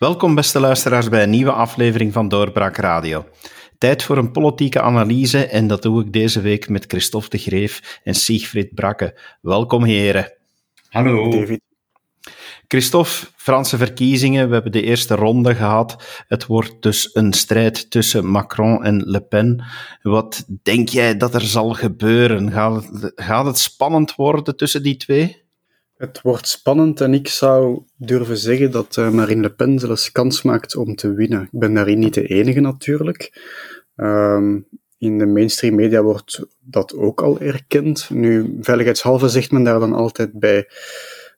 Welkom, beste luisteraars, bij een nieuwe aflevering van Doorbraak Radio. Tijd voor een politieke analyse en dat doe ik deze week met Christophe de Greef en Siegfried Brakke. Welkom, heren. Hallo. David. Christophe, Franse verkiezingen, we hebben de eerste ronde gehad. Het wordt dus een strijd tussen Macron en Le Pen. Wat denk jij dat er zal gebeuren? Gaat het, gaat het spannend worden tussen die twee? Het wordt spannend en ik zou durven zeggen dat uh, Marine Le Pen zelfs kans maakt om te winnen. Ik ben daarin niet de enige natuurlijk. Um, in de mainstream media wordt dat ook al erkend. Nu, veiligheidshalve zegt men daar dan altijd bij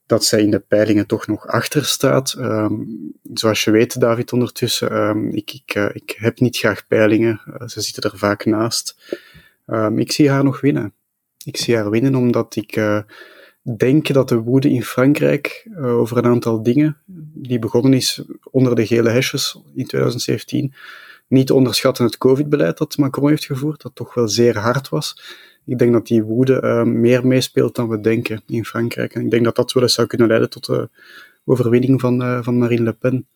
dat zij in de peilingen toch nog achter staat. Um, zoals je weet, David, ondertussen, um, ik, ik, uh, ik heb niet graag peilingen. Uh, ze zitten er vaak naast. Ik zie haar nog winnen. Ik zie haar winnen omdat ik uh, denk dat de woede in Frankrijk over een aantal dingen, die begonnen is onder de gele hesjes in 2017, niet te onderschatten het COVID-beleid dat Macron heeft gevoerd, dat toch wel zeer hard was ik denk dat die woede uh, meer meespeelt dan we denken in Frankrijk. En ik denk dat dat wel eens zou kunnen leiden tot de overwinning van, uh, van Marine Le Pen.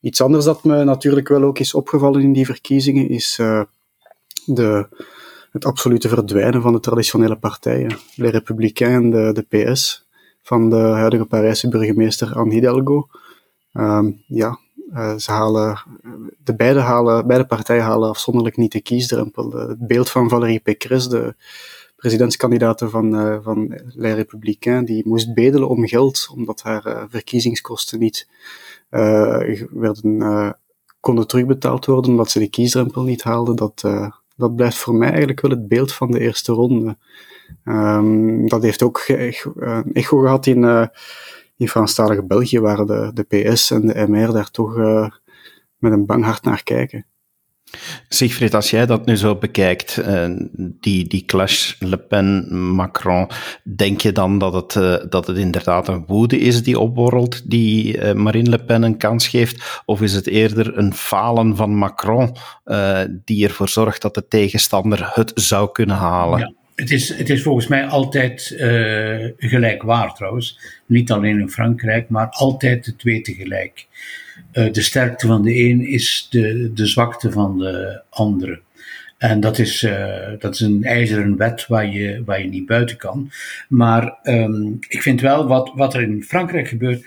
Iets anders dat me natuurlijk wel ook is opgevallen in die verkiezingen is de, het absolute verdwijnen van de traditionele partijen. De Republikeinen en de, de PS van de huidige Parijse burgemeester Anne Hidalgo. Um, ja, uh, ze halen, de beide, halen, beide partijen halen afzonderlijk niet de kiesdrempel. het beeld van Valérie Pécresse, de presidentskandidaat van, uh, van Les Républicains, die moest bedelen om geld, omdat haar uh, verkiezingskosten niet werden, konden terugbetaald worden, omdat ze de kiesdrempel niet haalde. Dat, dat blijft voor mij eigenlijk wel het beeld van de eerste ronde. Um, dat heeft ook echo gehad in in Franstalige België, waar de, de PS en de MR daar toch uh, met een bang hart naar kijken. Siegfried, als jij dat nu zo bekijkt, uh, die, die clash Le Pen-Macron, denk je dan dat het, uh, dat het inderdaad een woede is die opborrelt, die uh, Marine Le Pen een kans geeft? Of is het eerder een falen van Macron die ervoor zorgt dat de tegenstander het zou kunnen halen? Ja. Het is, het is volgens mij altijd uh, trouwens. Niet alleen in Frankrijk, maar altijd de twee tegelijk. Uh, de sterkte van de een is de, de zwakte van de andere. En dat is, uh, dat is een ijzeren wet waar je, waar je niet buiten kan. Maar um, ik vind wel wat, wat er in Frankrijk gebeurt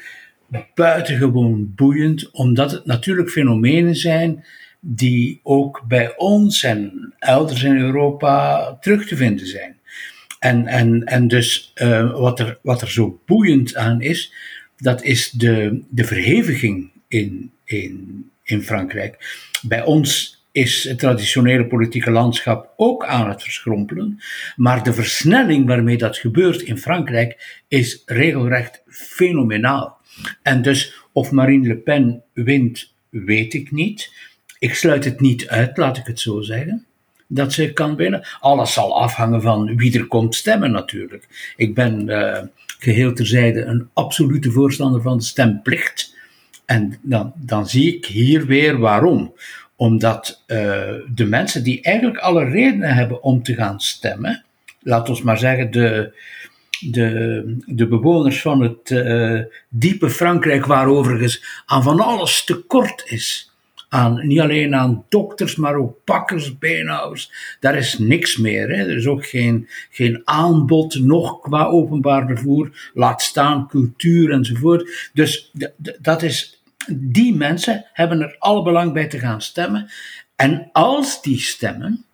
buitengewoon boeiend, omdat het natuurlijk fenomenen zijn die ook bij ons en elders in Europa terug te vinden zijn. En, en, en dus uh, wat, er, wat er zo boeiend aan is, dat is de, de verheviging in, in, Frankrijk. Bij ons is het traditionele politieke landschap ook aan het verschrompelen. Maar de versnelling waarmee dat gebeurt in Frankrijk is regelrecht fenomenaal. En dus of Marine Le Pen wint, weet ik niet. Ik sluit het niet uit, laat ik het zo zeggen, dat ze kan winnen. Alles zal afhangen van wie er komt stemmen natuurlijk. Ik ben uh, geheel terzijde een absolute voorstander van de stemplicht. En dan, dan zie ik hier weer waarom. Omdat uh, de mensen die eigenlijk alle redenen hebben om te gaan stemmen, laat ons maar zeggen de, de, de bewoners van het uh, diepe Frankrijk, waar overigens aan van alles tekort is, aan, niet alleen aan dokters, maar ook pakkers, beenhouwers. Daar is niks meer. Hè. Er is ook geen, geen aanbod, nog qua openbaar vervoer, laat staan cultuur enzovoort. Dus dat is, die mensen hebben er alle belang bij te gaan stemmen. En als die stemmen,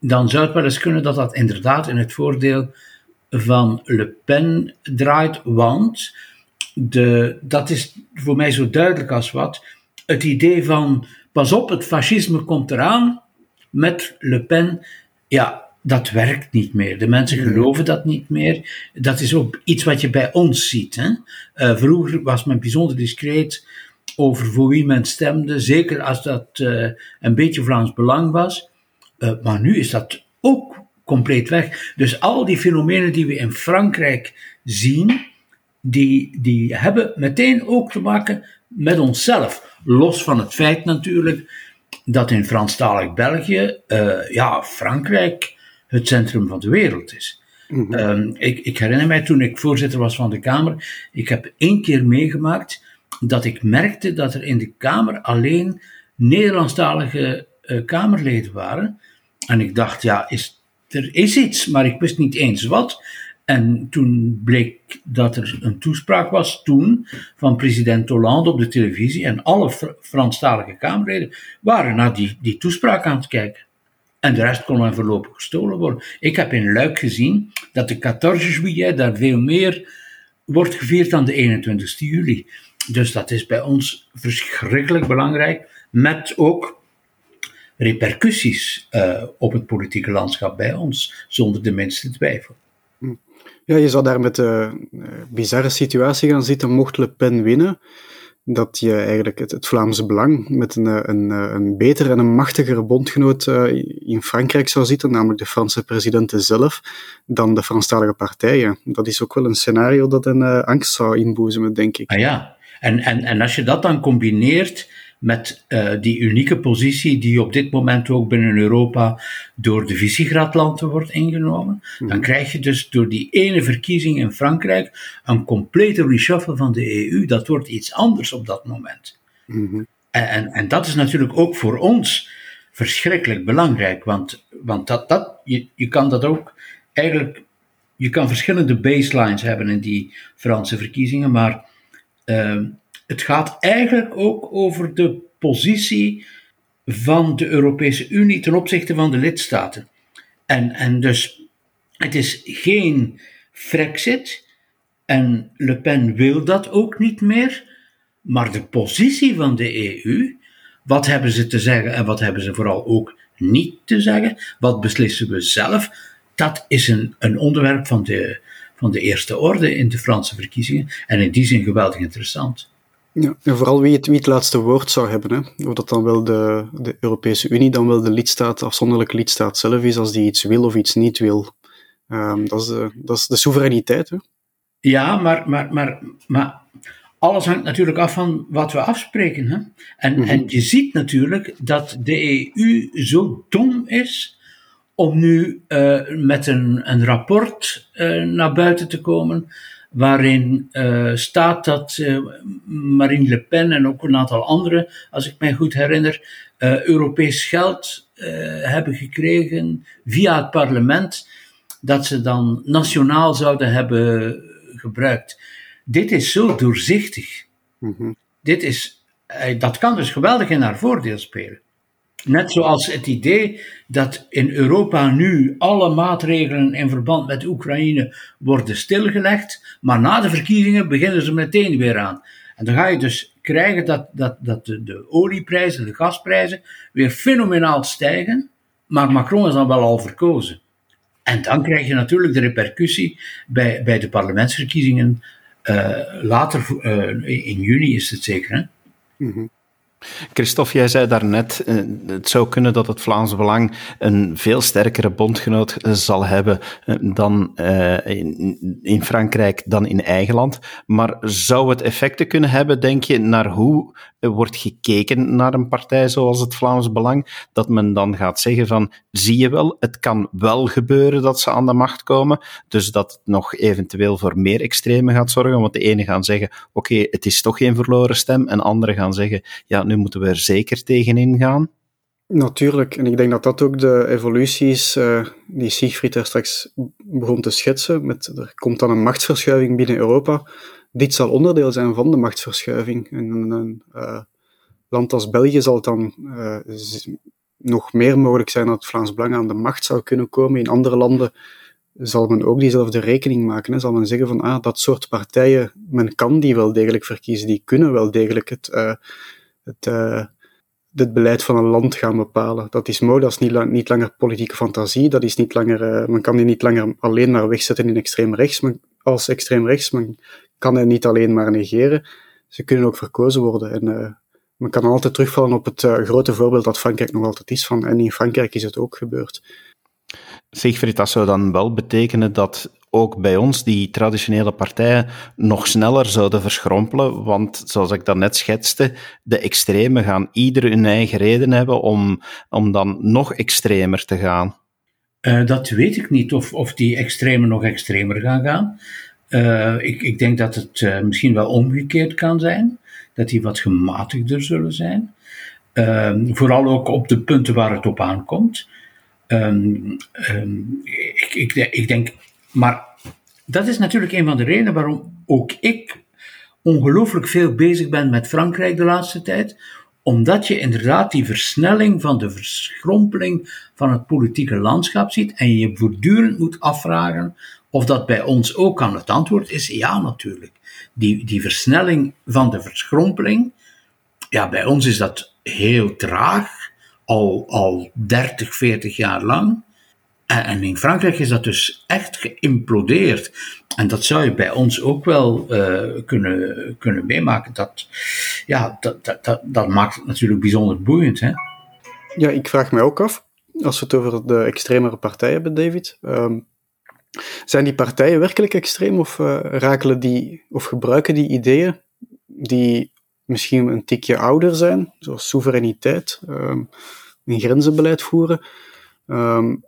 dan zou het wel eens kunnen dat dat inderdaad in het voordeel van Le Pen draait, want de, dat is voor mij zo duidelijk als wat. Het idee van pas op, het fascisme komt eraan met Le Pen. Ja, dat werkt niet meer. De mensen geloven dat niet meer. Dat is ook iets wat je bij ons ziet. Hè? Uh, vroeger was men bijzonder discreet over voor wie men stemde, zeker als dat uh, een beetje Vlaams belang was. Uh, maar nu is dat ook compleet weg. Dus al die fenomenen die we in Frankrijk zien, die, die hebben meteen ook te maken met onszelf. Los van het feit natuurlijk dat in Franstalig België, uh, ja, Frankrijk het centrum van de wereld is. Mm -hmm. um, ik, ik, herinner mij toen ik voorzitter was van de Kamer, ik heb één keer meegemaakt dat ik merkte dat er in de Kamer alleen Nederlandstalige uh, Kamerleden waren. En ik dacht, ja, is, er is iets, maar ik wist niet eens wat. En toen bleek dat er een toespraak was toen van president Hollande op de televisie. En alle Fr Franstalige Kamerleden waren naar die, die toespraak aan het kijken. En de rest kon dan voorlopig gestolen worden. Ik heb in Luik gezien dat de 14 juillet daar veel meer wordt gevierd dan de 21 juli. Dus dat is bij ons verschrikkelijk belangrijk. Met ook repercussies uh, op het politieke landschap bij ons, zonder de minste twijfel. Ja, je zou daar met de uh, bizarre situatie gaan zitten, mocht Le Pen winnen, dat je eigenlijk het, het Vlaamse Belang met een, een, een betere en een machtigere bondgenoot in Frankrijk zou zitten, namelijk de Franse president zelf, dan de Franstalige partijen. Dat is ook wel een scenario dat een angst zou inboezemen, denk ik. Ah ja, en, en, en als je dat dan combineert met uh, die unieke positie die op dit moment ook binnen Europa door de Visegrad-landen wordt ingenomen, dan mhm. krijg je dus door die ene verkiezing in Frankrijk een complete reshuffle van de EU. Dat wordt iets anders op dat moment. Mm en, en, en, dat is natuurlijk ook voor ons verschrikkelijk belangrijk, want, want dat, dat, je, je kan dat ook eigenlijk, je kan verschillende baselines hebben in die Franse verkiezingen, maar het gaat eigenlijk ook over de positie van de Europese Unie ten opzichte van de lidstaten. En, en dus, het is geen Frexit en Le Pen wil dat ook niet meer, maar de positie van de EU, wat hebben ze te zeggen en wat hebben ze vooral ook niet te zeggen, wat beslissen we zelf, dat is een, een onderwerp van de, van de eerste orde in de Franse verkiezingen en in die zin geweldig interessant. Ja, en vooral wie het, wie het laatste woord zou hebben. Hè. Of dat dan wel de, de Europese Unie, dan wel de lidstaat, afzonderlijke lidstaat zelf is, als die iets wil of iets niet wil. Um, dat, is de, dat is de soevereiniteit. Hè. Ja, maar, maar, maar, maar alles hangt natuurlijk af van wat we afspreken. Hè? En, mm -hmm. en je ziet natuurlijk dat de EU zo dom is om nu uh, met een, een rapport uh, naar buiten te komen waarin uh, staat dat Marine Le Pen en ook een aantal anderen, als ik mij goed herinner, Europees geld hebben gekregen via het parlement, dat ze dan nationaal zouden hebben gebruikt. Dit is zo doorzichtig. Mm -hmm. Dit is, dat kan dus geweldig in haar voordeel spelen. Net zoals het idee dat in Europa nu alle maatregelen in verband met Oekraïne worden stilgelegd, maar na de verkiezingen beginnen ze meteen weer aan. En dan ga je dus krijgen dat, dat, dat de, de olieprijzen, de gasprijzen weer fenomenaal stijgen, maar Macron is dan wel al verkozen. En dan krijg je natuurlijk de repercussie bij, bij de parlementsverkiezingen uh, later, uh, in juni is het zeker. Hè? -hmm. Christophe, jij zei daarnet, uh, het zou kunnen dat het Vlaams Belang een veel sterkere bondgenoot zal hebben uh, dan in, Frankrijk dan in eigen land. Maar zou het effecten kunnen hebben, denk je, naar hoe wordt gekeken naar een partij zoals het Vlaams Belang? Dat men dan gaat zeggen van, zie je wel, het kan wel gebeuren dat ze aan de macht komen, dus dat het nog eventueel voor meer extreme gaat zorgen, want de ene gaan zeggen, oké, het is toch geen verloren stem, en anderen gaan zeggen, ja, nu moeten we er zeker tegenin gaan? Natuurlijk, en ik denk dat dat ook de evolutie is uh, die Siegfried daar straks begon te schetsen. Met, er komt dan een machtsverschuiving binnen Europa. Dit zal onderdeel zijn van de machtsverschuiving. En een, uh, land als België zal het dan uh, nog meer mogelijk zijn dat het Vlaams Belang aan de macht zou kunnen komen. In andere landen zal men ook diezelfde rekening maken. Zal men zeggen van, ah, dat soort partijen, men kan die wel degelijk verkiezen, die kunnen wel degelijk het het, uh, het beleid van een land gaan bepalen. Dat is mooi, dat is niet, niet langer politieke fantasie, dat is niet langer, uh, men kan die niet langer alleen maar wegzetten in extreem rechts, men, als extreem rechts, men kan hen niet alleen maar negeren, ze kunnen ook verkozen worden. En uh, men kan altijd terugvallen op het grote voorbeeld dat Frankrijk nog altijd is van, en in Frankrijk is het ook gebeurd. Siegfried, dat zou dan wel betekenen dat ook bij ons die traditionele partijen nog sneller zouden verschrompelen. Want zoals ik daarnet schetste, de extremen gaan ieder hun eigen reden hebben om, om dan nog extremer te gaan. Uh, dat weet ik niet, of, of die extremen nog extremer gaan gaan. Uh, ik, ik denk dat het uh, misschien wel omgekeerd kan zijn. dat die wat gematigder zullen zijn. Vooral ook op de punten waar het op aankomt. Ehm, ehm, ik, ik denk, maar dat is natuurlijk een van de redenen waarom ook ik ongelooflijk veel bezig ben met Frankrijk de laatste tijd omdat je inderdaad die versnelling van de verschrompeling van het politieke landschap ziet en je voortdurend moet afvragen of dat bij ons ook kan. Het antwoord is ja, natuurlijk. Die, die versnelling van de verschrompeling, ja, bij ons is dat heel traag, al, al 30, 40 jaar lang. En, in Frankrijk is dat dus echt geïmplodeerd. En dat zou je bij ons ook wel uh, kunnen, kunnen meemaken. Dat, ja, dat, dat, dat, maakt het natuurlijk bijzonder boeiend. Hè? Ja, ik vraag me ook af, als we het over de extremere partijen hebben, David. Um, zijn die partijen werkelijk extreem of uh, rakelen die, of gebruiken die ideeën die misschien een tikje ouder zijn, zoals soevereiniteit, um, een grenzenbeleid voeren, um,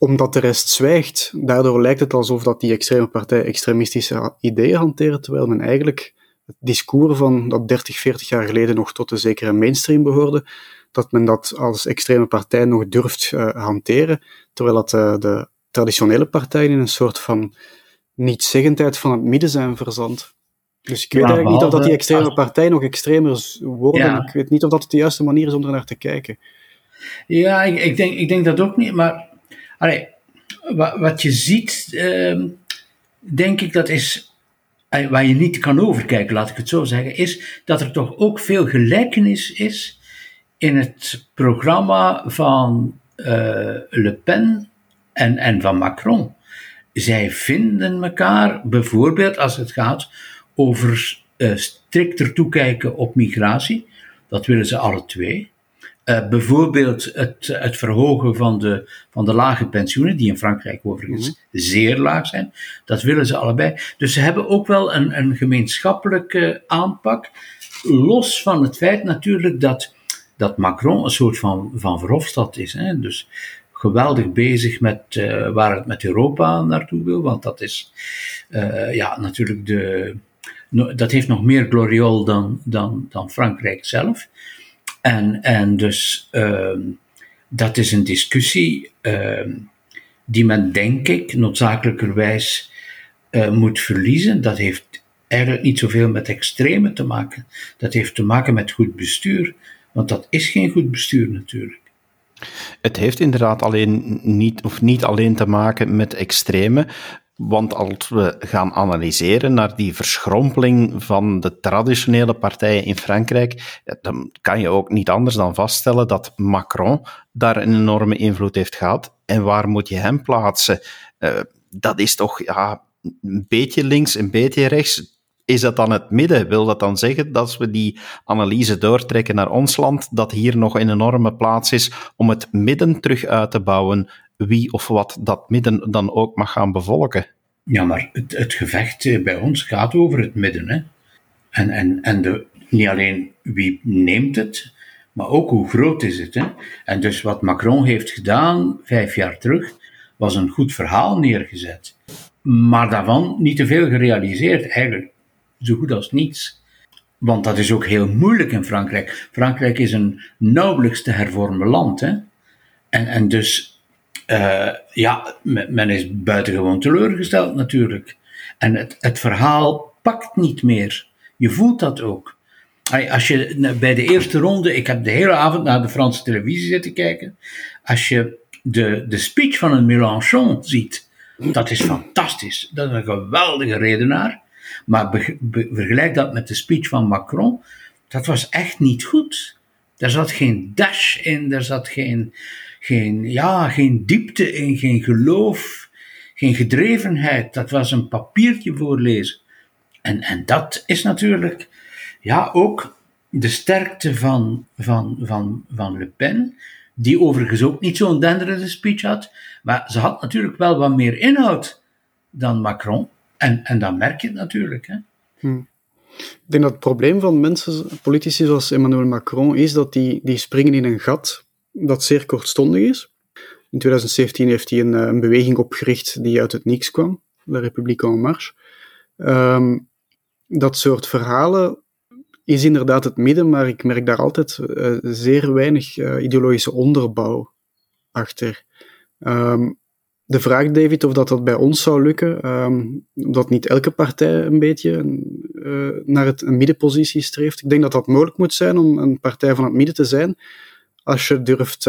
omdat de rest zwijgt. Daardoor lijkt het alsof dat die extreme partijen extremistische ideeën hanteren, terwijl men eigenlijk het discours van dat 30, 40 jaar geleden nog tot een zekere mainstream behoorde, dat men dat als extreme partij nog durft uh, hanteren, terwijl dat uh, de traditionele partijen in een soort van nietzeggendheid van het midden zijn verzand. Dus ik weet eigenlijk niet of dat die extreme partijen nog extremer worden. Ik weet niet of dat de juiste manier is om er naar te kijken. Ja, ik, ik denk, ik denk dat ook niet, maar allee, wat, je ziet, uh, denk ik dat is, waar je niet kan overkijken, laat ik het zo zeggen, is dat er toch ook veel gelijkenis is in het programma van uh, Le Pen en, en van Macron. Zij vinden elkaar, bijvoorbeeld als het gaat over uh, strikter toekijken op migratie. Dat willen ze alle twee. Uh, bijvoorbeeld het, het verhogen van de, van de lage pensioenen, die in Frankrijk overigens mm zeer laag zijn. Dat willen ze allebei. Dus ze hebben ook wel een, een gemeenschappelijke aanpak. Los van het feit natuurlijk dat, dat Macron een soort van, van Verhofstadt is. Hè? Dus geweldig bezig met uh, waar het met Europa naartoe wil, want dat is uh, ja, natuurlijk de. dat heeft nog meer gloriol dan, dan, dan Frankrijk zelf. En, en dus uh, dat is een discussie ehm, die men, denk ik, noodzakelijkerwijs uh, moet verliezen. Dat heeft eigenlijk niet zoveel met extreme te maken. Dat heeft te maken met goed bestuur. Want dat is geen goed bestuur natuurlijk. Het heeft inderdaad alleen niet, of niet alleen te maken met extreme, want als we gaan analyseren naar die verschrompeling van de traditionele partijen in Frankrijk, dan kan je ook niet anders dan vaststellen dat Macron daar een enorme invloed heeft gehad. En waar moet je hem plaatsen? Uh, dat is toch ja, een beetje links, een beetje rechts. Is dat dan het midden? Wil dat dan zeggen dat we die analyse doortrekken naar ons land, dat hier nog een enorme plaats is om het midden terug uit te bouwen, wie of wat dat midden dan ook mag gaan bevolken? Ja, maar het, het gevecht eh, bij ons gaat over het midden. Hè? En, en, en de, niet alleen wie neemt het, maar ook hoe groot is het. Hè? En dus wat Macron heeft gedaan vijf jaar terug, was een goed verhaal neergezet. Maar daarvan niet te veel gerealiseerd. Eigenlijk zo goed als niets. Want dat is ook heel moeilijk in Frankrijk. Frankrijk is een nauwelijks te hervormen land. Hè? En, en dus, uh, ja, men is buitengewoon teleurgesteld natuurlijk. En het, het verhaal pakt niet meer. Je voelt dat ook. Als je bij de eerste ronde, ik heb de hele avond naar de Franse televisie zitten kijken. Als je de, de speech van een Mélenchon ziet, dat is fantastisch. Dat is een geweldige redenaar. Maar vergelijk dat met de speech van Macron, dat was echt niet goed. Daar zat geen dash in, daar zat geen, geen, ja, geen diepte in, geen geloof, geen gedrevenheid. Dat was een papiertje voorlezen. En, en dat is natuurlijk ja, ook de sterkte van, van, van, van Le Pen, die overigens ook niet zo'n denderende speech had, maar ze had natuurlijk wel wat meer inhoud dan Macron. En, en dan merk je het natuurlijk. Hè. Hm. Ik denk dat het probleem van mensen, politici zoals Emmanuel Macron, is dat die, die springen in een gat dat zeer kortstondig is. In 2017 heeft hij een, eh, een beweging opgericht die uit het niks kwam, de Republiek en Marche. Um, dat soort verhalen is inderdaad het midden, maar ik merk daar altijd uh, zeer weinig uh, ideologische onderbouw achter. Um, de vraag, David, of dat, dat bij ons zou lukken, um, dat niet elke partij een beetje naar het, een middenpositie streeft. Ik denk dat dat mogelijk moet zijn om een partij van het midden te zijn, als je durft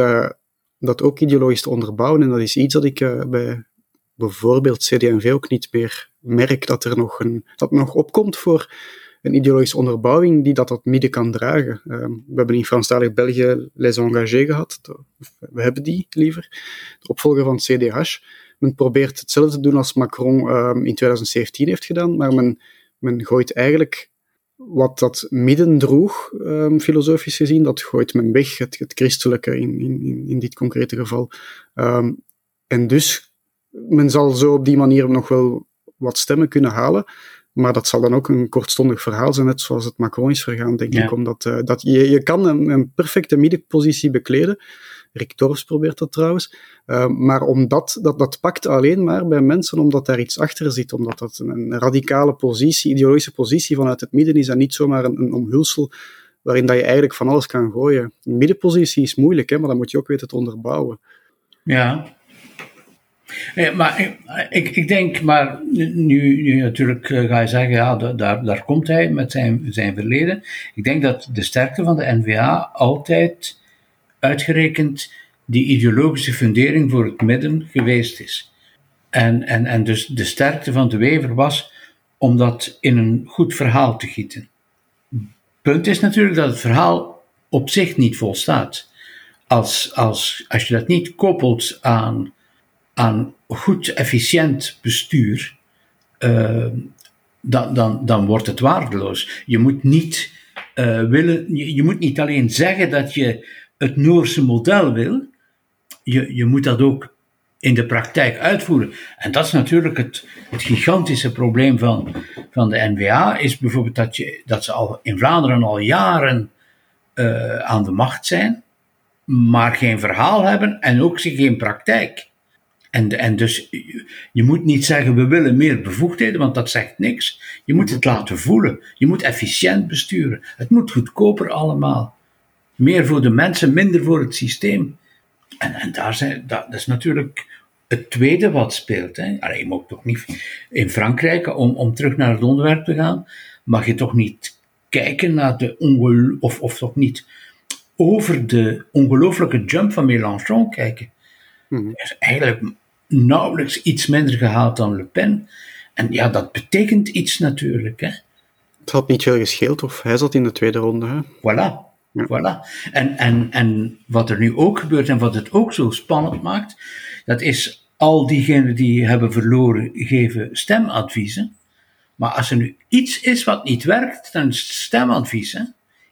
dat ook ideologisch te onderbouwen. En dat is iets dat ik bij bijvoorbeeld CD&V ook niet meer merk, dat er nog, een, dat nog opkomt voor een ideologische onderbouwing die dat tot midden kan dragen. Uh, we hebben in Franstalig België Les Engagés gehad. We hebben die liever. De opvolger van CDH. Men probeert hetzelfde te doen als Macron in 2017 heeft gedaan, maar men, men gooit eigenlijk wat dat midden droeg, um, filosofisch gezien, dat gooit men weg, het, het christelijke in, in, in dit concrete geval. Um, en dus, men zal zo op die manier nog wel wat stemmen kunnen halen. Maar dat zal dan ook een kortstondig verhaal zijn, net zoals het Macron is vergaan, denk ik. Omdat uh, dat je, je kan een, een perfecte middenpositie bekleden. Rick probeert dat trouwens. Uh, maar omdat, dat, dat pakt alleen maar bij mensen omdat daar iets achter zit. Omdat dat een, een radicale positie, ideologische positie vanuit het midden is en niet zomaar een, een omhulsel waarin dat je eigenlijk van alles kan gooien. Een middenpositie is moeilijk, hè, maar dan moet je ook weten te onderbouwen. Ja, eh, maar ik, ik denk, maar nu, nu natuurlijk eh, ga je zeggen, ja, daar, daar komt hij met zijn, zijn verleden. Ik denk dat de sterkte van de NVA altijd uitgerekend die ideologische fundering voor het midden geweest is. En, en, en dus de sterkte van de Wever was om dat in een goed verhaal te gieten. Punt is natuurlijk dat het verhaal op zich niet volstaat. Als, als, als je dat niet koppelt aan aan goed, efficiënt bestuur, uh, dan, dan, dan wordt het waardeloos. Je moet niet uh, willen, je, moet niet alleen zeggen dat je het Noorse model wil, je, je moet dat ook in de praktijk uitvoeren. En dat is natuurlijk het, het gigantische probleem van, van de NVA, is bijvoorbeeld dat, je, dat ze al in Vlaanderen al jaren uh, aan de macht zijn, maar geen verhaal hebben en ook geen praktijk. En, en dus je moet niet zeggen we willen meer bevoegdheden, want dat zegt niks. Je moet het laten voelen. Je moet efficiënt besturen. Het moet goedkoper allemaal. Meer voor de mensen, minder voor het systeem. En, en daar zijn, dat, dat is natuurlijk het tweede wat speelt. Hè. Allee, je mag toch niet in Frankrijk, om, om terug naar het onderwerp te gaan, mag je toch niet kijken naar de ongel of, of toch niet over de ongelooflijke jump van Mélenchon kijken. Mm -hmm. is eigenlijk nauwelijks iets minder gehaald dan Le Pen. En ja, dat betekent iets natuurlijk. Hè. Het had niet veel gescheeld, of hij zat in de tweede ronde. Hè? Voilà. Voilà. En, en, en wat er nu ook gebeurt en wat het ook zo spannend maakt, dat is al diegenen die hebben verloren geven stemadviezen. Maar als er nu iets is wat niet werkt, dan is het stemadvies. Hè?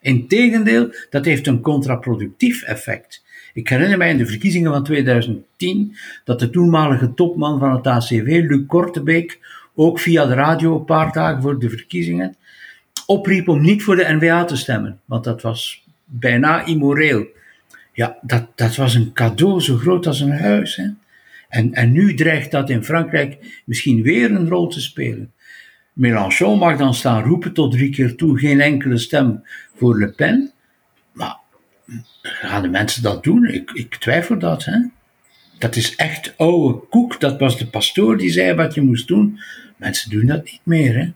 Integendeel, dat heeft een contraproductief effect. Ik herinner mij in de verkiezingen van 2010 dat de toenmalige topman van het ACV, Luc Kortebeek, ook via de radio een paar dagen voor de verkiezingen, opriep om niet voor de NVA te stemmen, want dat was bijna immoreel. Ja, dat, dat was een cadeau zo groot als een huis. Hè? En, en nu dreigt dat in Frankrijk misschien weer een rol te spelen. Mélenchon mag dan staan roepen tot drie keer toe, geen enkele stem voor Le Pen. Maar gaan de mensen dat doen? Ik, ik twijfel dat. Hè? Dat is echt oude koek. Dat was de pastoor die zei wat je moest doen. Mensen doen dat niet meer. Hè?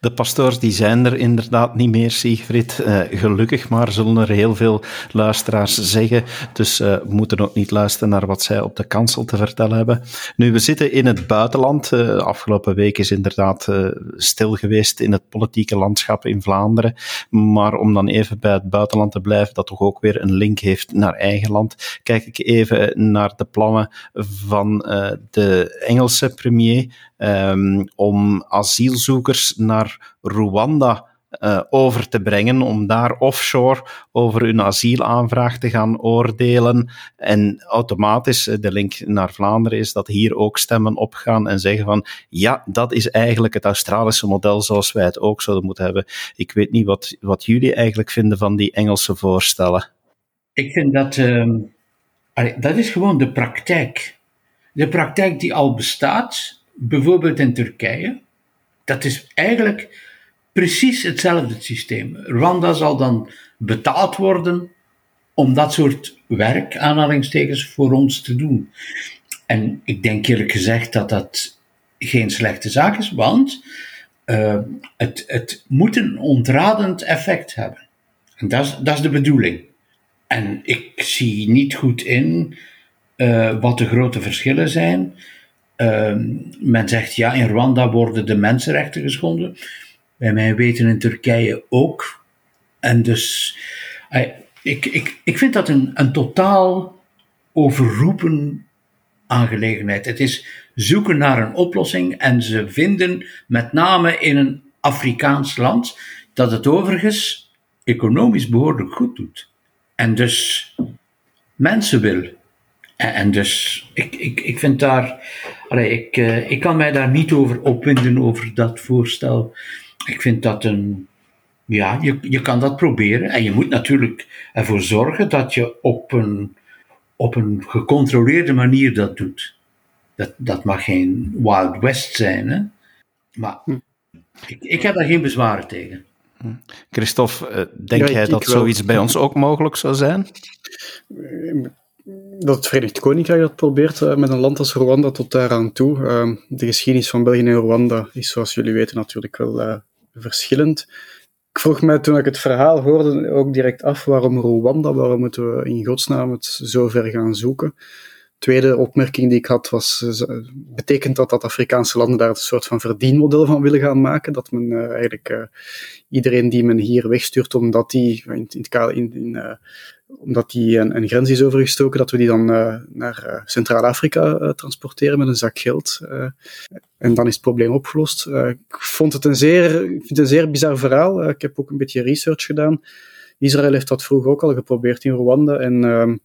De pastoors die zijn er inderdaad niet meer, Siegfried. Uh, gelukkig maar, zullen er heel veel luisteraars zeggen. Dus uh, we moeten ook niet luisteren naar wat zij op de kansel te vertellen hebben. Nu, we zitten in het buitenland. Uh, afgelopen week is inderdaad stil geweest in het politieke landschap in Vlaanderen. Maar om dan even bij het buitenland te blijven, dat toch ook weer een link heeft naar eigen land, kijk ik even naar de plannen van de Engelse premier um, om asielzoekers naar Rwanda uh, over te brengen, om daar offshore over hun asielaanvraag te gaan oordelen. En automatisch, eh, de link naar Vlaanderen is dat hier ook stemmen opgaan en zeggen van ja, dat is eigenlijk het Australische model zoals wij het ook zouden moeten hebben. Ik weet niet wat, wat jullie eigenlijk vinden van die Engelse voorstellen. Ik vind dat, uh, dat is gewoon de praktijk. De praktijk die al bestaat, bijvoorbeeld in Turkije, dat is eigenlijk precies hetzelfde systeem. Rwanda zal dan betaald worden om dat soort werk, aanhalingstekens, voor ons te doen. En ik denk eerlijk gezegd dat dat geen slechte zaak is, want uh, het, het moet een ontradend effect hebben. En dat is, dat is de bedoeling. En ik zie niet goed in uh, wat de grote verschillen zijn. Uh, men zegt ja, in Rwanda worden de mensenrechten geschonden. Bij mij weten in Turkije ook. En dus, uh, ik, ik, ik vind dat een, een totaal overroepen aangelegenheid. Het is zoeken naar een oplossing en ze vinden met name in een Afrikaans land dat het overigens economisch behoorlijk goed doet. En dus mensen wil. En, en dus ik, ik, ik vind daar, allee, ik, uh, ik kan mij daar niet over opwinden over dat voorstel. Ik vind dat een, ja, je, je kan dat proberen. En je moet natuurlijk ervoor zorgen dat je op een, op een gecontroleerde manier dat doet. Dat, dat mag geen Wild West zijn, hè? maar hm. ik, ik heb daar geen bezwaren tegen. Hm. Christophe, eh, denk jij dat zoiets bij ons ook mogelijk zou zijn? Dat het Verenigd Koninkrijk dat probeert eh, met een land als Rwanda tot daaraan toe. Ehm, de geschiedenis van België en Rwanda is, zoals jullie weten, natuurlijk wel uh, verschillend. Ik vroeg mij toen ik het verhaal hoorde ook direct af waarom Rwanda, waarom moeten we in godsnaam het zo ver gaan zoeken tweede opmerking die ik had was, uh, betekent dat dat Afrikaanse landen daar een soort van verdienmodel van willen gaan maken? Dat men uh, eigenlijk uh, iedereen die men hier wegstuurt omdat die, in, in, in, in omdat die een, een, grens is overgestoken, dat we die dan naar Centraal-Afrika transporteren met een zak geld. en dan is het probleem opgelost. ik vond het een zeer, ik vind het een zeer bizar verhaal. ik heb ook een beetje research gedaan. Israël heeft dat vroeger ook al geprobeerd in Rwanda en ehm,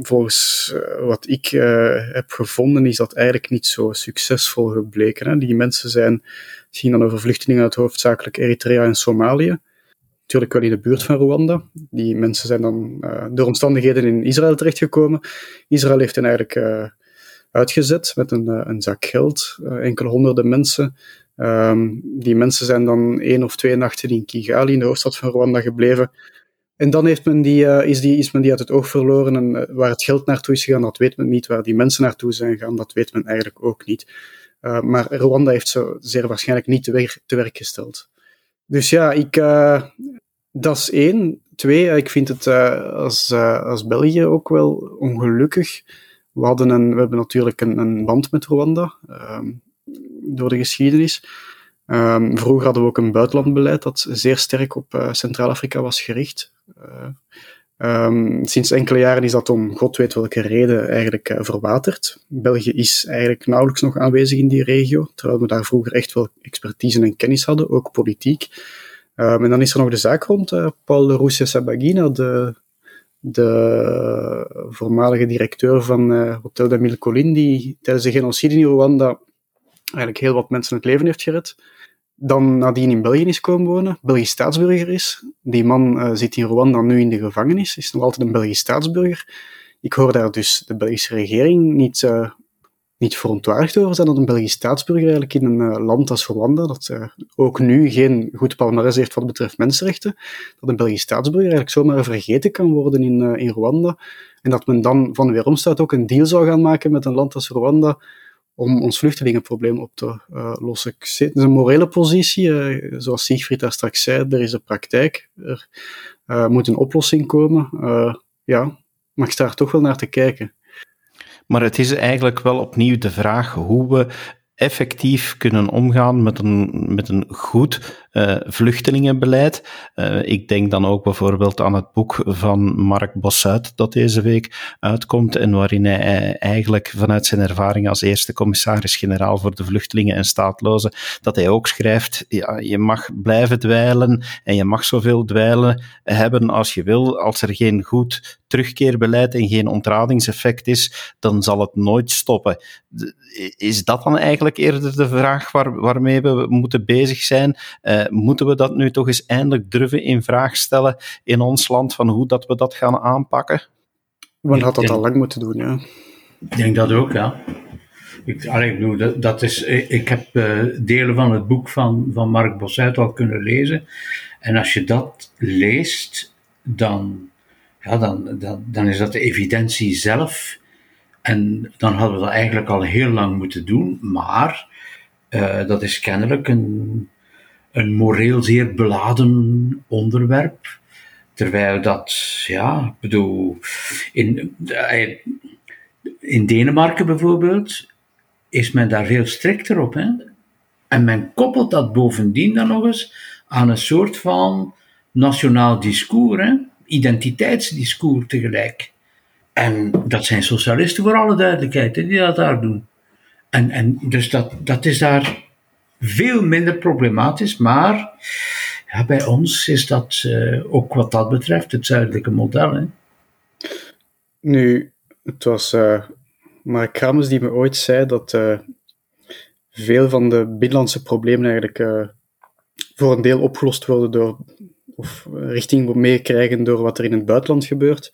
volgens uh, wat ik uh, heb gevonden, is dat eigenlijk niet zo succesvol gebleken. Hè. Die mensen zijn, ging dan over vluchtelingen uit hoofdzakelijk Eritrea en Somalië. Natuurlijk wel in de buurt van Rwanda. Die mensen zijn dan uh, door omstandigheden in Israël terechtgekomen. Israël heeft hen eigenlijk uitgezet met een, een zak geld, enkele honderden mensen. Um, die mensen zijn dan één of twee nachten in Kigali, in de hoofdstad van Rwanda, gebleven en dan heeft men die, uh, is, die, is men die uit het oog verloren. En uh, waar het geld naartoe is gegaan, dat weet men niet. Waar die mensen naartoe zijn gegaan, dat weet men eigenlijk ook niet. Uh, maar Rwanda heeft ze zeer waarschijnlijk niet te, te werk gesteld. Dus ja, ik, dat is één. Twee, ik vind het als, als België ook wel ongelukkig. We, hadden een, we hebben natuurlijk een, een band met Rwanda ehm, door de geschiedenis. Um, vroeger hadden we ook een buitenlandbeleid dat zeer sterk op uh, Centraal-Afrika was gericht. Uh, um, sinds enkele jaren is dat om god weet welke reden eigenlijk uh, verwaterd. België is eigenlijk nauwelijks nog aanwezig in die regio, terwijl we daar vroeger echt wel expertise en kennis hadden, ook politiek. Um, en dan is er nog de zaak rond Paul Roussia Sabagina, de, de voormalige directeur van Hotel de Mille Collines, die tijdens de genocide in Rwanda eigenlijk heel wat mensen het leven heeft gered dan nadien in België is komen wonen, Belgisch staatsburger is. Die man uh, zit in Rwanda nu in de gevangenis, is nog altijd een Belgisch staatsburger. Ik hoor daar dus de Belgische regering niet, uh, niet verontwaardigd over zijn dat een Belgisch staatsburger eigenlijk in een uh, land als Rwanda, dat ook nu geen goed palmarès heeft wat betreft mensenrechten, dat een Belgisch staatsburger eigenlijk zomaar vergeten kan worden in, in Rwanda. En dat men dan van weeromstaat ook een deal zou gaan maken met een land als Rwanda, om ons vluchtelingenprobleem op te uh, lossen. Het is een morele positie, uh, zoals Siegfried daar straks zei, er is een praktijk, er uh, moet een oplossing komen. ja, maar ik sta er toch wel naar te kijken. Maar het is eigenlijk wel opnieuw de vraag hoe we effectief kunnen omgaan met een, met een goed uh, vluchtelingenbeleid. Uh, ik denk dan ook bijvoorbeeld aan het boek van Mark Bossuit dat deze week uitkomt en waarin hij eigenlijk vanuit zijn ervaring als eerste commissaris-generaal voor de vluchtelingen en staatlozen, dat hij ook schrijft, ja, je mag blijven dweilen en je mag zoveel dweilen hebben als je wil. Als er geen goed terugkeerbeleid en geen ontradingseffect is, dan zal het nooit stoppen. Is dat dan eigenlijk eerder de vraag waar, waarmee we moeten bezig zijn? Uh, moeten we dat nu toch eens eindelijk durven in vraag stellen in ons land, van hoe dat we dat gaan aanpakken? We hadden dat al lang moeten doen, ja. Ik denk dat ook, ja. Ik, allee, ik bedoel, dat, dat is, ik heb uh, delen van het boek van, van Mark Bossuit al kunnen lezen. En als je dat leest, dan, ja, dan, dan, dan is dat de evidentie zelf. En dan hadden we dat eigenlijk al heel lang moeten doen. Maar uh, dat is kennelijk een, een moreel zeer beladen onderwerp. Terwijl dat, ja, ik bedoel, in, in Denemarken bijvoorbeeld is men daar veel strikter op. Hè? En men koppelt dat bovendien dan nog eens aan een soort van nationaal discours, identiteitsdiscours tegelijk. En dat zijn socialisten voor alle duidelijkheid die dat daar doen. En, en dus dat, dat is daar veel minder problematisch, maar bij ons is dat uh, ook wat dat betreft het zuidelijke model. Hè. Nu, het was uh, Mark Kramers die me ooit zei dat uh, veel van de binnenlandse problemen eigenlijk voor een deel opgelost worden door, of richting meekrijgen door wat er in het buitenland gebeurt.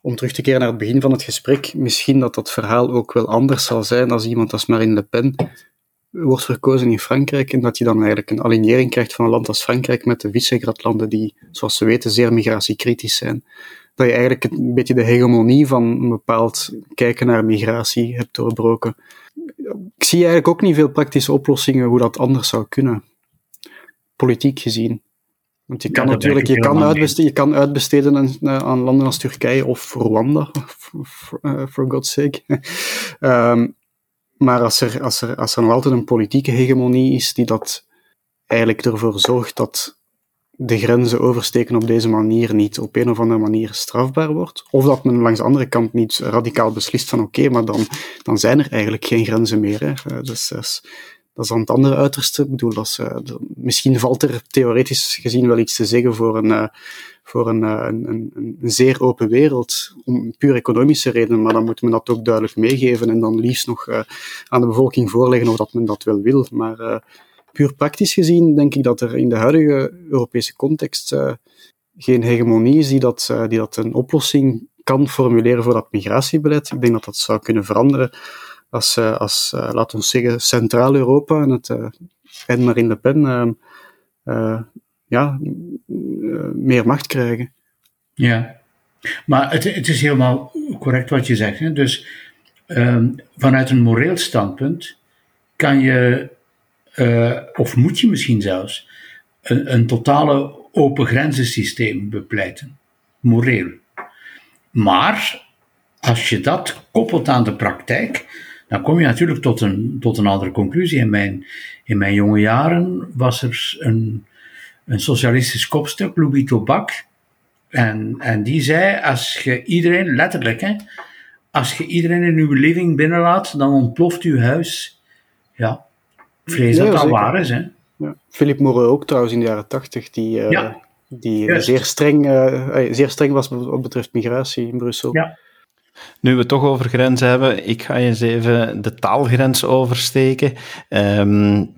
Om terug te keren naar het begin van het gesprek, misschien dat dat verhaal ook wel anders zal zijn als iemand als Marine Le Pen wordt verkozen in Frankrijk en dat je dan eigenlijk een alignering krijgt van een land als Frankrijk met de Visegrad-landen die, zoals we weten, zeer migratiekritisch zijn. Dat je eigenlijk een beetje de hegemonie van een bepaald kijken naar migratie hebt doorbroken. Ik zie eigenlijk ook niet veel praktische oplossingen hoe dat anders zou kunnen, politiek gezien. Want je kan natuurlijk je kan, uitbesteden, je kan uitbesteden aan, aan, landen als Turkije of Rwanda, for, uh, for God's sake. um, Maar als er, als, er, als er nog altijd een politieke hegemonie is die dat eigenlijk ervoor zorgt dat de grenzen oversteken op deze manier niet op een of andere manier strafbaar wordt, of dat men langs de andere kant niet radicaal beslist van oké, maar dan, dan zijn er eigenlijk geen grenzen meer. Hè. Dus, dus dat is dan het andere uiterste. Ik bedoel, dat is, uh, misschien valt er theoretisch gezien wel iets te zeggen voor een, uh, voor een, uh, een, een, een, zeer open wereld, om puur economische redenen, maar dan moet men dat ook duidelijk meegeven en dan liefst nog aan de bevolking voorleggen of dat men dat wel wil. Maar puur praktisch gezien denk ik dat er in de huidige Europese context geen hegemonie is die dat, die dat een oplossing kan formuleren voor dat migratiebeleid. Ik denk dat dat zou kunnen veranderen als, uh, als uh, laten we zeggen, Centraal-Europa en, het, uh, en Marine Le Pen ja, meer macht krijgen. Ja, maar het, het is helemaal correct wat je zegt. Hè? Dus um, vanuit een moreel standpunt kan je, of moet je misschien zelfs, een, een totale open grenzensysteem bepleiten. Moreel. Maar als je dat koppelt aan de praktijk, dan kom je natuurlijk tot een, tot een andere conclusie. In mijn, in mijn jonge jaren was er een, een socialistisch kopstuk, Louis Tobak. En, en die zei, als je iedereen, letterlijk hè, als je iedereen in uw living binnenlaat, dan ontploft uw huis. Ja, vrees dat dat waar is. Hè. Ja. Philippe Moreau ook trouwens in de jaren tachtig, die, uh, die zeer, streng, uh, zeer streng was wat betreft migratie in Brussel. Ja. Nu we het toch over grenzen hebben, ik ga eens even de taalgrens oversteken. Um,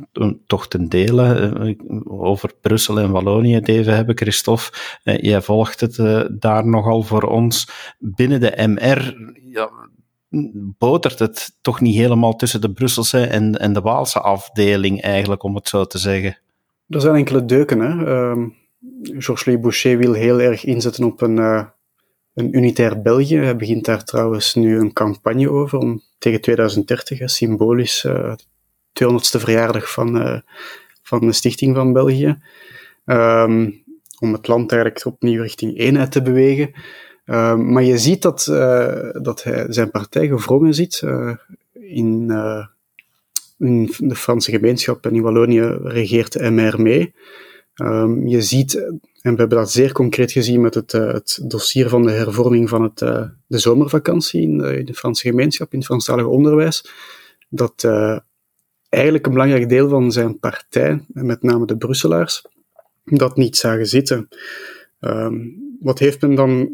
toch ten dele uh, over Brussel en Wallonië het even hebben. Christophe, uh, jij volgt het uh, daar nogal voor ons. Binnen de MR ja, botert het toch niet helemaal tussen de Brusselse en, en de Waalse afdeling eigenlijk, om het zo te zeggen. Er zijn enkele deuken. Hè? Um, Georges-Louis Boucher wil heel erg inzetten op een een unitair België. Hij begint daar trouwens nu een campagne over om tegen 2030, symbolisch, uh, de 200ste verjaardag van, uh, van de stichting van België. Um, om het land eigenlijk opnieuw richting eenheid te bewegen. Um, maar je ziet dat, uh, dat hij zijn partij gevrongen zit in, in de Franse gemeenschap en in Wallonië regeert MR mee. Um, je ziet en we hebben dat zeer concreet gezien met het, uh, het dossier van de hervorming van het, uh, de zomervakantie in de, Franse gemeenschap, in het Franstalige onderwijs. Dat uh, eigenlijk een belangrijk deel van zijn partij, met name de Brusselaars, dat niet zagen zitten. Um, wat heeft men dan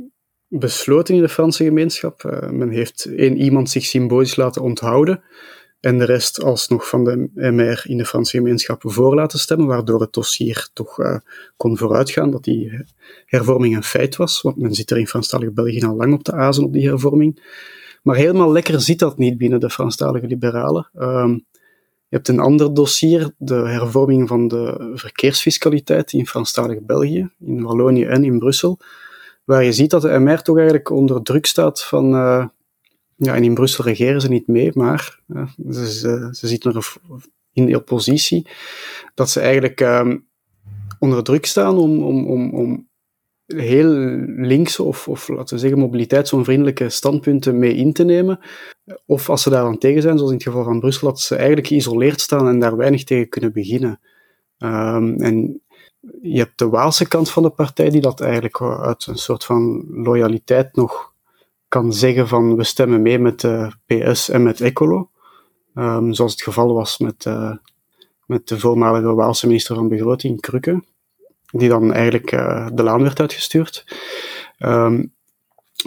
besloten in de Franse gemeenschap? men heeft één iemand zich symbolisch laten onthouden en de rest alsnog van de MR in de Franse gemeenschap voor laten stemmen, waardoor het dossier toch uh, kon vooruitgaan dat die hervorming een feit was, want men zit er in Franstalig België al lang op te azen op die hervorming. Maar helemaal lekker zit dat niet binnen de Franstalige liberalen. Um, je hebt een ander dossier, de hervorming van de verkeersfiscaliteit in Franstalig België, in Wallonië en in Brussel, waar je ziet dat de MR toch eigenlijk onder druk staat van... Uh, ja, en in Brussel regeren ze niet mee, maar ze, ze, ze zitten er in de oppositie, dat ze eigenlijk um, onder druk staan om, om, om, om heel linkse of, of laten we zeggen mobiliteitsonvriendelijke standpunten mee in te nemen. Of als ze daar aan tegen zijn, zoals in het geval van Brussel, dat ze eigenlijk geïsoleerd staan en daar weinig tegen kunnen beginnen. Um, en je hebt de Waalse kant van de partij die dat eigenlijk uit een soort van loyaliteit nog kan zeggen van we stemmen mee met de PS en met Ecolo. Um, zoals het geval was met, uh, met de voormalige Waalse minister van Begroting, Krukke die dan eigenlijk uh, de laan werd uitgestuurd, um,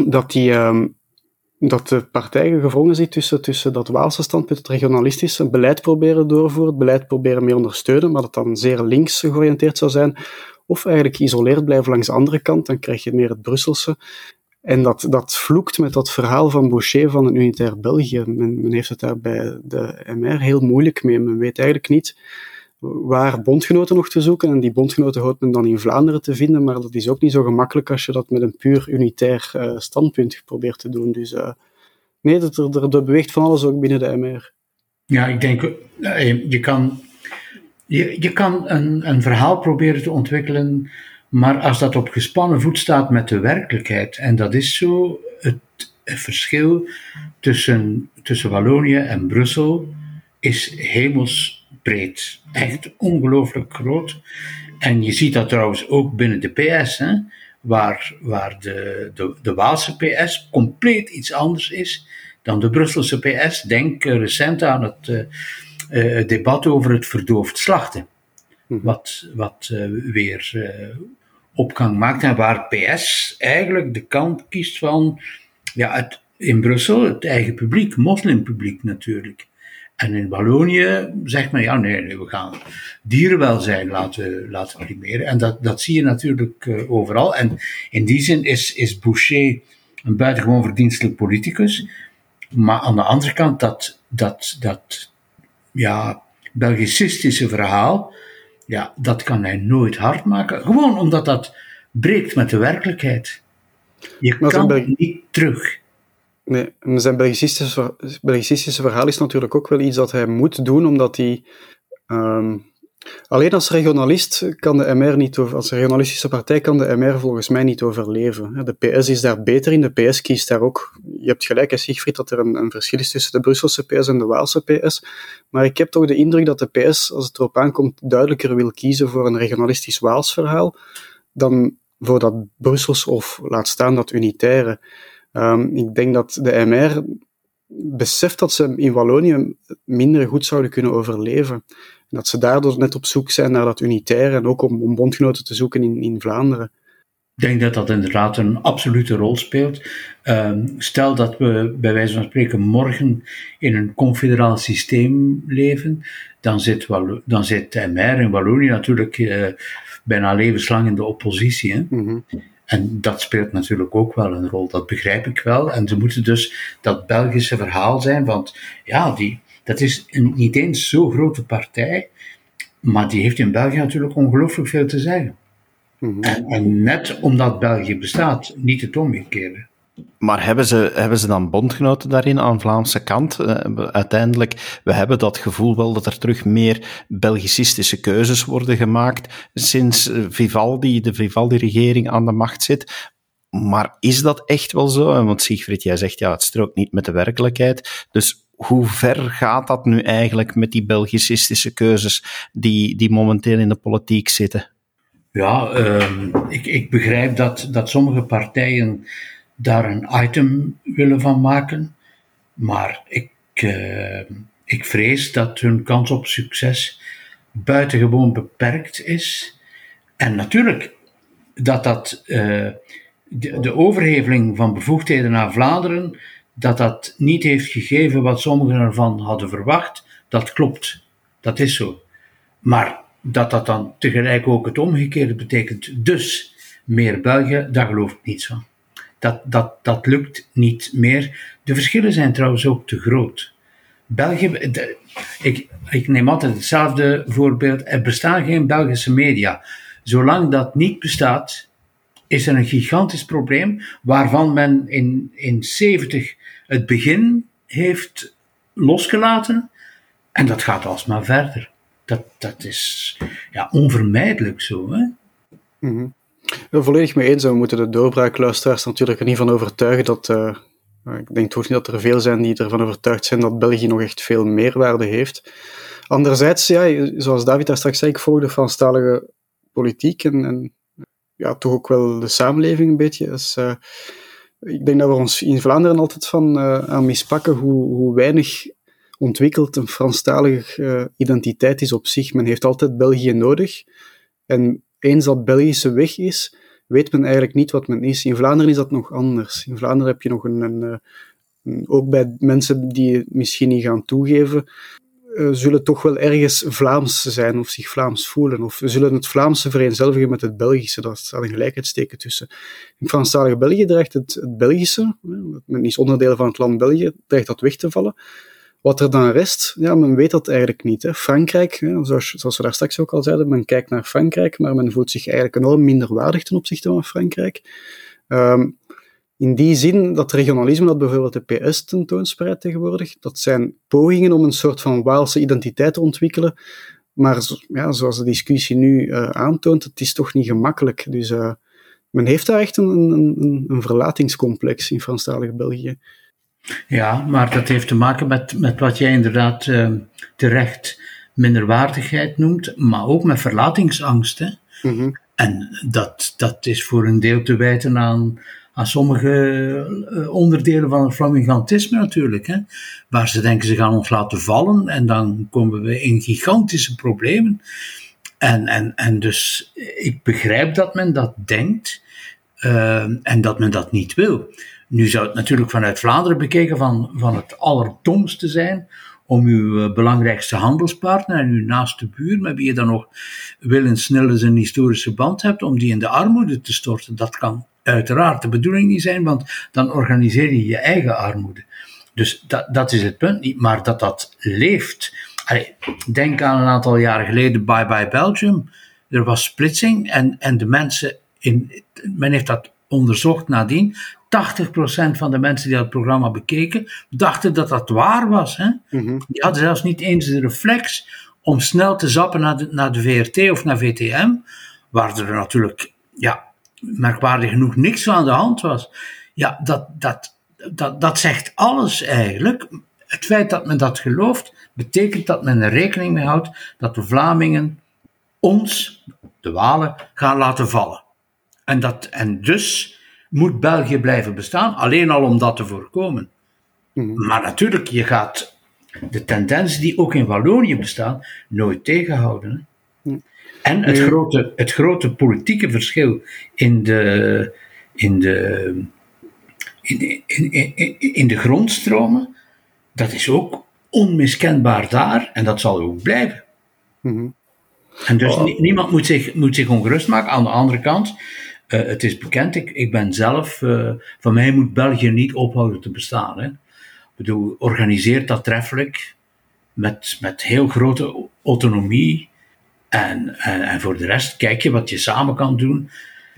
dat, die, um, dat de partij gevrongen zit tussen, tussen dat Waalse standpunt, het regionalistische, beleid proberen doorvoeren, het beleid proberen mee ondersteunen, maar dat dan zeer links georiënteerd zou zijn, of eigenlijk geïsoleerd blijven langs de andere kant, dan krijg je meer het Brusselse. En dat, dat vloekt met dat verhaal van Boucher van een unitair België. Men, men heeft het daar bij de MR heel moeilijk mee. Men weet eigenlijk niet waar bondgenoten nog te zoeken. En die bondgenoten houdt men dan in Vlaanderen te vinden, maar dat is ook niet zo gemakkelijk als je dat met een puur unitair uh, standpunt probeert te doen. Dus uh, nee, dat er, er, beweegt van alles ook binnen de MR. Ja, ik denk, uh, je kan, je, je kan een, een verhaal proberen te ontwikkelen, maar als dat op gespannen voet staat met de werkelijkheid, en dat is zo het, verschil tussen, tussen Wallonië en Brussel, is hemels breed. Echt ongelooflijk groot. En je ziet dat trouwens ook binnen de PS, hè, waar, waar de, de, de Waalse PS compleet iets anders is dan de Brusselse PS. Denk recent aan het uh, debat over het verdoofd slachten. Mhm. Wat, wat uh, weer uh, opgang maakt en waar PS eigenlijk de kant kiest van ja, in Brussel het eigen publiek, moslimpubliek natuurlijk. En in Wallonië zegt men, ja nee, we gaan dierenwelzijn laten, laten primeren. En dat, dat zie je natuurlijk uh, overal. En in die zin is, is Boucher een buitengewoon verdienstelijk politicus. Maar aan de andere kant, dat, dat, dat ja, Belgicistische verhaal, ja, dat kan hij nooit hard maken. Gewoon omdat dat breekt met de werkelijkheid. Je kan niet terug. Nee, zijn Belgicistische, Belgicistische verhaal is natuurlijk ook wel iets dat hij moet doen, omdat hij... Um, alleen als regionalist kan de MR niet over... Als regionalistische partij kan de MR volgens mij niet overleven. De PS is daar beter in, de PS kiest daar ook... Je hebt gelijk, Sigfried, dat er een, verschil is tussen de Brusselse PS en de Waalse PS. Maar ik heb toch de indruk dat de PS, als het erop aankomt, duidelijker wil kiezen voor een regionalistisch Waals verhaal dan voor dat Brussels of, laat staan, dat unitaire. Um, ik denk dat de MR beseft dat ze in Wallonië minder goed zouden kunnen overleven. En dat ze daardoor net op zoek zijn naar dat unitair en ook om, om bondgenoten te zoeken in, in Vlaanderen. Ik denk dat dat inderdaad een absolute rol speelt. Um, stel dat we bij wijze van spreken morgen in een confederaal systeem leven, dan zit, dan zit MR in Wallonië natuurlijk uh, bijna levenslang in de oppositie. Hè? Mm -hmm. En dat speelt natuurlijk ook wel een rol, dat begrijp ik wel. En ze moeten dus dat Belgische verhaal zijn, want ja, die, dat is een, niet eens zo'n grote partij, maar die heeft in België natuurlijk ongelooflijk veel te zeggen. Mhm. en, en, net omdat België bestaat, niet het omgekeerde. Maar hebben ze, hebben ze dan bondgenoten daarin aan de Vlaamse kant? Uh, uiteindelijk, we hebben dat gevoel wel dat er terug meer Belgicistische keuzes worden gemaakt sinds eh, Vivaldi, de Vivaldi-regering aan de macht zit. Maar is dat echt wel zo? Want Siegfried, jij zegt ja, het strookt niet met de werkelijkheid. Dus hoe ver gaat dat nu eigenlijk met die Belgicistische keuzes die, die momenteel in de politiek zitten? Ja, uh, ik, ik begrijp dat, dat sommige partijen daar een item willen van maken. Maar ik, uh, ik vrees dat hun kans op succes buitengewoon beperkt is. En natuurlijk dat dat de, de, overheveling van bevoegdheden naar Vlaanderen, dat dat niet heeft gegeven wat sommigen ervan hadden verwacht, dat klopt. Dat is zo. Maar dat dat dan tegelijk ook het omgekeerde betekent, dus meer België, daar geloof ik niets van. Dat, dat, dat lukt niet meer. De verschillen zijn trouwens ook te groot. België, ik, ik neem altijd hetzelfde voorbeeld. Er bestaan geen Belgische media. Zolang dat niet bestaat, is er een gigantisch probleem waarvan men in, in 70 het begin heeft losgelaten. En dat gaat alsmaar verder. Dat, dat is ja, onvermijdelijk zo. Hè? Mm -hmm. volledig mee eens. We moeten de doorbraakluisteraars natuurlijk er niet van overtuigen dat. Uh, ik denk toch niet dat er veel zijn die ervan overtuigd zijn dat België nog echt veel meerwaarde heeft. Anderzijds, ja, zoals David daar straks zei, ik volg de Franstalige politiek en, en ja, toch ook wel de samenleving een beetje. Dus, uh, ik denk dat we ons in Vlaanderen altijd van uh, aan mispakken hoe, hoe weinig ontwikkeld een Franstalige uh, identiteit is op zich. Men heeft altijd België nodig. En eens dat Belgische weg is, weet men eigenlijk niet wat men is. In Vlaanderen is dat nog anders. In Vlaanderen heb je nog een, een, een ook bij mensen die het misschien niet gaan toegeven, uh, zullen toch wel ergens Vlaams zijn of zich Vlaams voelen. Of zullen het Vlaamse vereenzelvigen met het Belgische. Daar staat een gelijkheidsteken tussen. In Franstalige België dreigt het, Belgische, men is onderdeel van het land België, dreigt dat weg te vallen. Wat er dan rest, ja, men weet dat eigenlijk niet. Hè. Frankrijk, hè, zoals, zoals we daar straks ook al zeiden, men kijkt naar Frankrijk, maar men voelt zich eigenlijk enorm minderwaardig ten opzichte van Frankrijk. Um, in die zin, dat regionalisme dat bijvoorbeeld de PS tentoonspreidt tegenwoordig, dat zijn pogingen om een soort van Waalse identiteit te ontwikkelen. Maar ja, zoals de discussie nu uh, aantoont, het is toch niet gemakkelijk. Dus uh, men heeft daar echt een, een, een verlatingscomplex in Franstalig België. Ja, maar dat heeft te maken met, met wat jij inderdaad uh, terecht minderwaardigheid noemt, maar ook met verlatingsangst. Hè? Mm -hmm. En dat, dat is voor een deel te wijten aan, aan sommige uh, onderdelen van het flamingantisme natuurlijk. Hè? Waar ze denken ze gaan ons laten vallen en dan komen we in gigantische problemen. En, en, en dus ik begrijp dat men dat denkt uh, en dat men dat niet wil. Nu zou het natuurlijk vanuit Vlaanderen bekeken van, van het allerdomste zijn om uw eh, belangrijkste handelspartner en uw naaste buur, met wie je dan nog snel eens een historische band hebt, om die in de armoede te storten. Dat kan uiteraard de bedoeling niet zijn, want dan organiseer je je eigen armoede. Dus dat, dat is het punt niet, maar dat dat leeft. Allee, denk aan een aantal jaren geleden, Bye Bye Belgium. Er was splitsing en, en de mensen, in, men heeft dat onderzocht nadien, 80% van de mensen die dat programma bekeken, dachten dat dat waar was. Hè? Mm Die hadden zelfs niet eens de reflex om snel te zappen naar de, naar de VRT of naar VTM, waar er natuurlijk, ja, merkwaardig genoeg niks aan de hand was. Ja, dat, dat, dat, dat zegt alles eigenlijk. Het feit dat men dat gelooft, betekent dat men er rekening mee houdt dat de Vlamingen ons, de Walen, gaan laten vallen. En, dat, en dus moet België blijven bestaan, alleen al om dat te voorkomen. Mhm. Maar natuurlijk, je gaat de tendensen die ook in Wallonië bestaan, nooit tegenhouden. Mhm. En het, grote, het grote politieke verschil in de, in de, in, in, in, in de grondstromen, dat is ook onmiskenbaar daar en dat zal ook blijven. Mhm. En dus oh. niemand moet zich, moet zich ongerust maken. Aan de andere kant, uh, het is bekend, ik, ik ben zelf, uh, van mij moet België niet ophouden te bestaan. Hè. Ik bedoel, organiseert dat treffelijk, met, met heel grote autonomie. En, en, en, voor de rest kijk je wat je samen kan doen.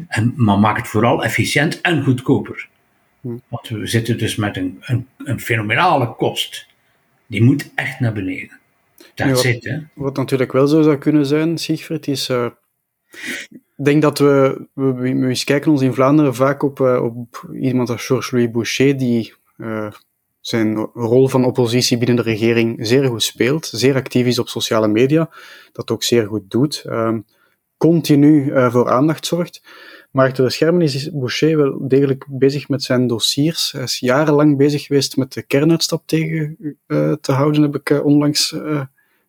En, maar maak het vooral efficiënt en goedkoper. Hm. Want we zitten dus met een, een, een fenomenale kost. Die moet echt naar beneden. Dat ja, zit, hè. Wat natuurlijk wel zo zou kunnen zijn, Siegfried, is... Uh, ik denk dat we, we, we, kijken ons in Vlaanderen vaak op, uh, op iemand als Georges-Louis Boucher, die uh, zijn rol van oppositie binnen de regering zeer goed speelt, zeer actief is op sociale media, dat ook zeer goed doet, um, continu uh, voor aandacht zorgt. Maar de schermen is Boucher wel degelijk bezig met zijn dossiers. Hij is jarenlang bezig geweest met de kernuitstap tegen te houden, heb ik onlangs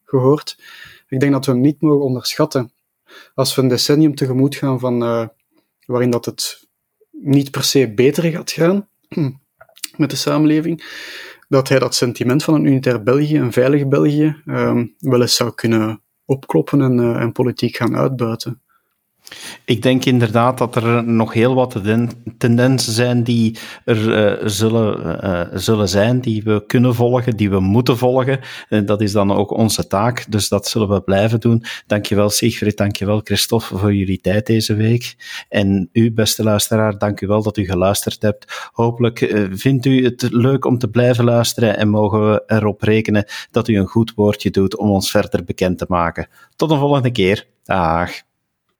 gehoord. Ik denk dat we hem niet mogen onderschatten als we een decennium tegemoet gaan van, waarin dat het niet per se beter gaat gaan met de samenleving, dat hij dat sentiment van een unitair België, een veilig België, um, wel eens zou kunnen opkloppen en, uh, en politiek gaan uitbuiten. Ik denk inderdaad dat er nog heel wat tendensen zijn die er uh, zullen, uh, zullen zijn, die we kunnen volgen, die we moeten volgen. En dat is dan ook onze taak, dus dat zullen we blijven doen. Dankjewel Sigrid, dankjewel Christophe voor jullie tijd deze week. En u, beste luisteraar, dank u wel dat u geluisterd hebt. Hopelijk vindt u het leuk om te blijven luisteren en mogen we erop rekenen dat u een goed woordje doet om ons verder bekend te maken. Tot een volgende keer. Dag.